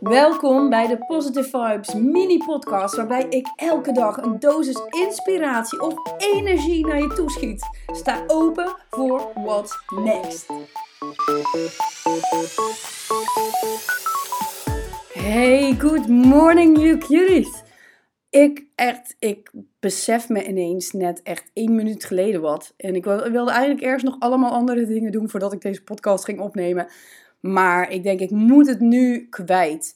Welkom bij de Positive Vibes mini podcast waarbij ik elke dag een dosis inspiratie of energie naar je toeschiet. Sta open voor what's next. Hey, good morning you cuties. Ik echt, ik besef me ineens net echt één minuut geleden wat. En ik wilde eigenlijk ergens nog allemaal andere dingen doen voordat ik deze podcast ging opnemen. Maar ik denk, ik moet het nu kwijt.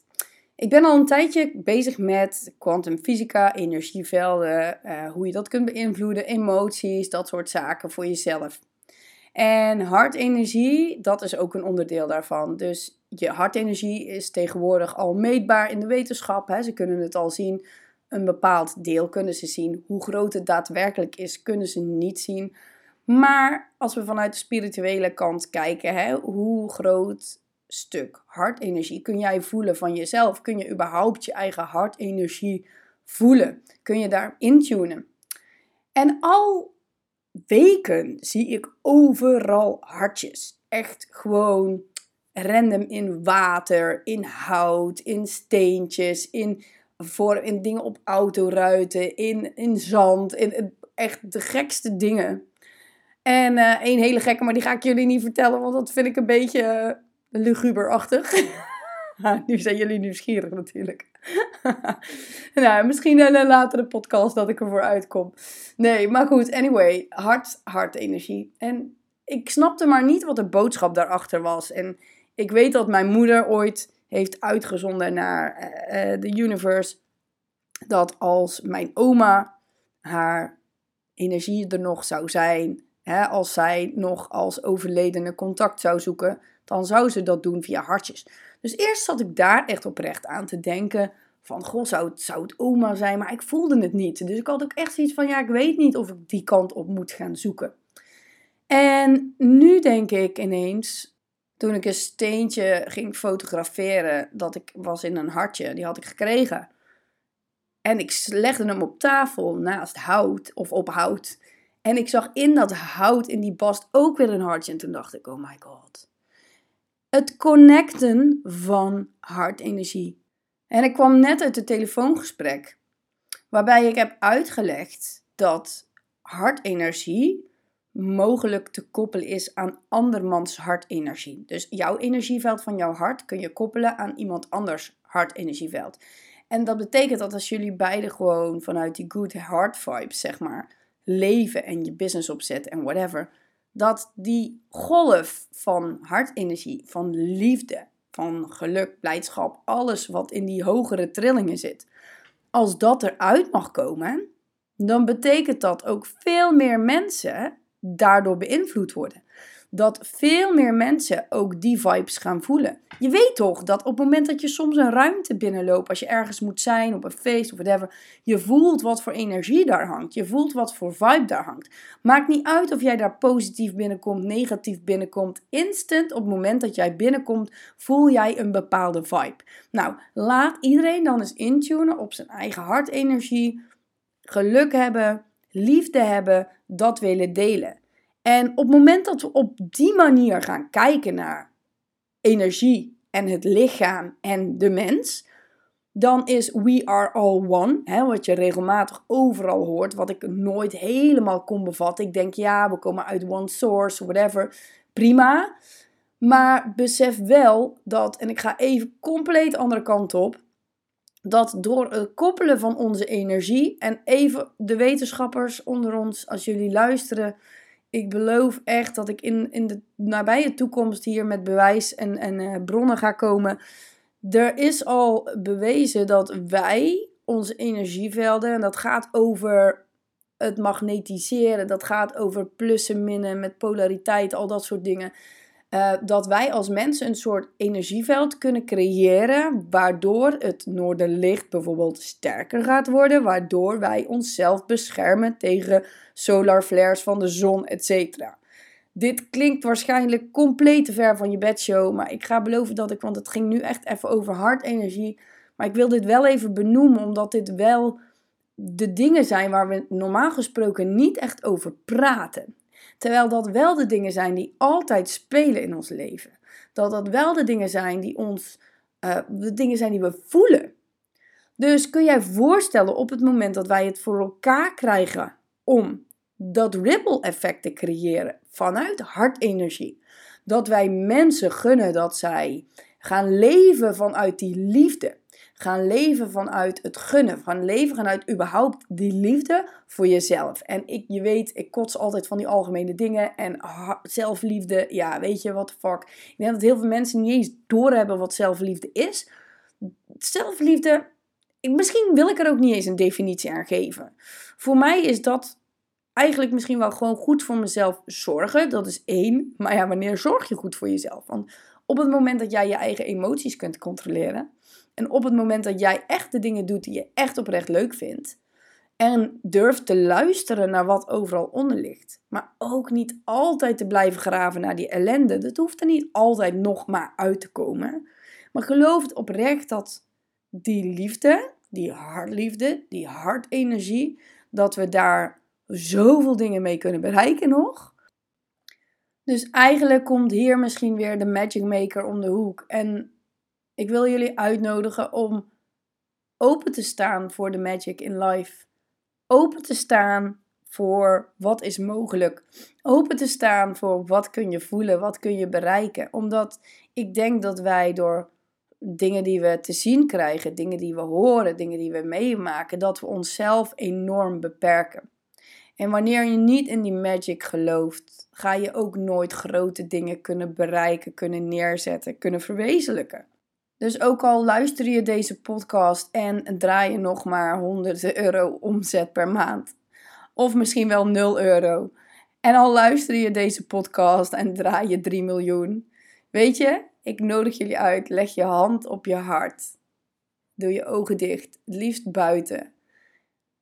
Ik ben al een tijdje bezig met kwantumfysica, energievelden, uh, hoe je dat kunt beïnvloeden, emoties, dat soort zaken voor jezelf. En hartenergie, dat is ook een onderdeel daarvan. Dus je hartenergie is tegenwoordig al meetbaar in de wetenschap. Hè. Ze kunnen het al zien. Een bepaald deel kunnen ze zien. Hoe groot het daadwerkelijk is, kunnen ze niet zien. Maar als we vanuit de spirituele kant kijken, hè, hoe groot stuk hartenergie kun jij voelen van jezelf? Kun je überhaupt je eigen hartenergie voelen? Kun je daar intunen? En al weken zie ik overal hartjes. Echt gewoon random in water, in hout, in steentjes, in, voor, in dingen op autoruiten, in, in zand, in, echt de gekste dingen. En uh, een hele gekke, maar die ga ik jullie niet vertellen, want dat vind ik een beetje uh, luguberachtig. nu zijn jullie nieuwsgierig natuurlijk. nou, misschien in een latere podcast dat ik ervoor uitkom. Nee, maar goed, anyway, hart, hartenergie. En ik snapte maar niet wat de boodschap daarachter was. En ik weet dat mijn moeder ooit heeft uitgezonden naar uh, de universe. Dat als mijn oma haar energie er nog zou zijn, als zij nog als overledene contact zou zoeken, dan zou ze dat doen via hartjes. Dus eerst zat ik daar echt oprecht aan te denken van, goh, zou het, zou het oma zijn? Maar ik voelde het niet. Dus ik had ook echt zoiets van, ja, ik weet niet of ik die kant op moet gaan zoeken. En nu denk ik ineens, toen ik een steentje ging fotograferen, dat ik was in een hartje, die had ik gekregen. En ik legde hem op tafel naast hout of op hout. En ik zag in dat hout, in die bast, ook weer een hartje. En toen dacht ik, oh my god. Het connecten van hartenergie. En ik kwam net uit het telefoongesprek, waarbij ik heb uitgelegd dat hartenergie mogelijk te koppelen is aan andermans hartenergie. Dus jouw energieveld van jouw hart kun je koppelen aan iemand anders hartenergieveld. En dat betekent dat als jullie beide gewoon vanuit die good heart vibes, zeg maar, leven en je business opzetten en whatever, dat die golf van hartenergie, van liefde, van geluk, blijdschap, alles wat in die hogere trillingen zit, als dat eruit mag komen, dan betekent dat ook veel meer mensen daardoor beïnvloed worden dat veel meer mensen ook die vibes gaan voelen. Je weet toch dat op het moment dat je soms een ruimte binnenloopt, als je ergens moet zijn, op een feest of whatever, je voelt wat voor energie daar hangt. Je voelt wat voor vibe daar hangt. Maakt niet uit of jij daar positief binnenkomt, negatief binnenkomt. Instant, op het moment dat jij binnenkomt, voel jij een bepaalde vibe. Nou, laat iedereen dan eens intunen op zijn eigen hartenergie, geluk hebben, liefde hebben, dat willen delen. En op het moment dat we op die manier gaan kijken naar energie en het lichaam en de mens, dan is we are all one, hè, wat je regelmatig overal hoort, wat ik nooit helemaal kon bevatten. Ik denk, ja, we komen uit one source, whatever, prima. Maar besef wel dat, en ik ga even compleet andere kant op, dat door het koppelen van onze energie, en even de wetenschappers onder ons, als jullie luisteren, ik beloof echt dat ik in, in de nabije toekomst hier met bewijs en, en uh, bronnen ga komen. Er is al bewezen dat wij onze energievelden, en dat gaat over het magnetiseren, dat gaat over plussen, minnen met polariteit, al dat soort dingen. Uh, dat wij als mensen een soort energieveld kunnen creëren, waardoor het noorderlicht bijvoorbeeld sterker gaat worden, waardoor wij onszelf beschermen tegen solar flares van de zon, etc. Dit klinkt waarschijnlijk compleet te ver van je bedshow, maar ik ga beloven dat ik, want het ging nu echt even over hartenergie, maar ik wil dit wel even benoemen, omdat dit wel de dingen zijn waar we normaal gesproken niet echt over praten. Terwijl dat wel de dingen zijn die altijd spelen in ons leven. Dat dat wel de dingen zijn die ons uh, de dingen zijn die we voelen. Dus kun jij voorstellen op het moment dat wij het voor elkaar krijgen om dat ripple effect te creëren vanuit hartenergie. Dat wij mensen gunnen dat zij gaan leven vanuit die liefde. Gaan leven vanuit het gunnen. Gaan leven vanuit überhaupt die liefde voor jezelf. En ik, je weet, ik kots altijd van die algemene dingen. En zelfliefde, ja, weet je, wat de fuck. Ik denk dat heel veel mensen niet eens doorhebben wat zelfliefde is. Zelfliefde, misschien wil ik er ook niet eens een definitie aan geven. Voor mij is dat eigenlijk misschien wel gewoon goed voor mezelf zorgen. Dat is één. Maar ja, wanneer zorg je goed voor jezelf? Want op het moment dat jij je eigen emoties kunt controleren. En op het moment dat jij echt de dingen doet die je echt oprecht leuk vindt. En durft te luisteren naar wat overal onder ligt. Maar ook niet altijd te blijven graven naar die ellende. Dat hoeft er niet altijd nog maar uit te komen. Maar geloof het oprecht dat die liefde, die hartliefde, die hartenergie, dat we daar zoveel dingen mee kunnen bereiken nog. Dus eigenlijk komt hier misschien weer de Magic Maker om de hoek. En ik wil jullie uitnodigen om open te staan voor de magic in life. Open te staan voor wat is mogelijk. Open te staan voor wat kun je voelen, wat kun je bereiken. Omdat ik denk dat wij door dingen die we te zien krijgen, dingen die we horen, dingen die we meemaken, dat we onszelf enorm beperken. En wanneer je niet in die magic gelooft, ga je ook nooit grote dingen kunnen bereiken, kunnen neerzetten, kunnen verwezenlijken. Dus ook al luister je deze podcast en draai je nog maar honderden euro omzet per maand, of misschien wel 0 euro, en al luister je deze podcast en draai je 3 miljoen, weet je, ik nodig jullie uit, leg je hand op je hart. Doe je ogen dicht, het liefst buiten.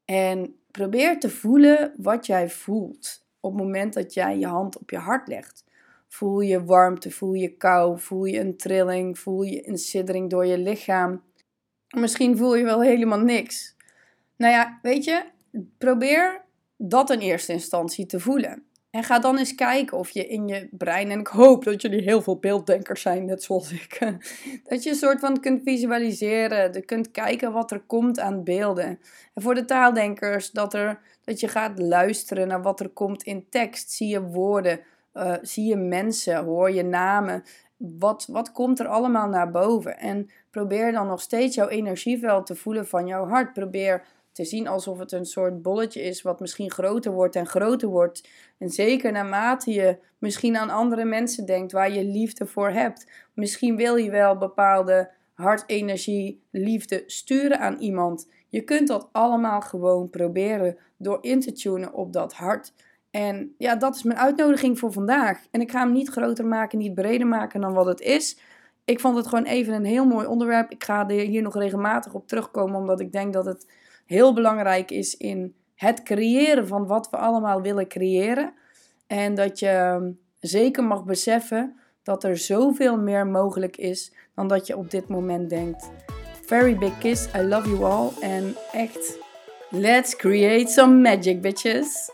En probeer te voelen wat jij voelt op het moment dat jij je hand op je hart legt. Voel je warmte, voel je kou, voel je een trilling, voel je een siddering door je lichaam. Misschien voel je wel helemaal niks. Nou ja, weet je, probeer dat in eerste instantie te voelen. En ga dan eens kijken of je in je brein, en ik hoop dat jullie heel veel beelddenkers zijn, net zoals ik, dat je een soort van kunt visualiseren, je kunt kijken wat er komt aan beelden. En voor de taaldenkers, dat, er, dat je gaat luisteren naar wat er komt in tekst. Zie je woorden, uh, zie je mensen, hoor je namen. Wat, wat komt er allemaal naar boven? En probeer dan nog steeds jouw energieveld te voelen van jouw hart. Probeer te zien alsof het een soort bolletje is wat misschien groter wordt en groter wordt. En zeker naarmate je misschien aan andere mensen denkt waar je liefde voor hebt. Misschien wil je wel bepaalde hartenergie, liefde sturen aan iemand. Je kunt dat allemaal gewoon proberen door in te tunen op dat hart. En ja, dat is mijn uitnodiging voor vandaag. En ik ga hem niet groter maken, niet breder maken dan wat het is. Ik vond het gewoon even een heel mooi onderwerp. Ik ga er hier nog regelmatig op terugkomen, omdat ik denk dat het heel belangrijk is in het creëren van wat we allemaal willen creëren. En dat je ehm, zeker mag beseffen dat er zoveel meer mogelijk is dan dat je op dit moment denkt. Very big kiss, I love you all. En echt, let's create some magic, bitches.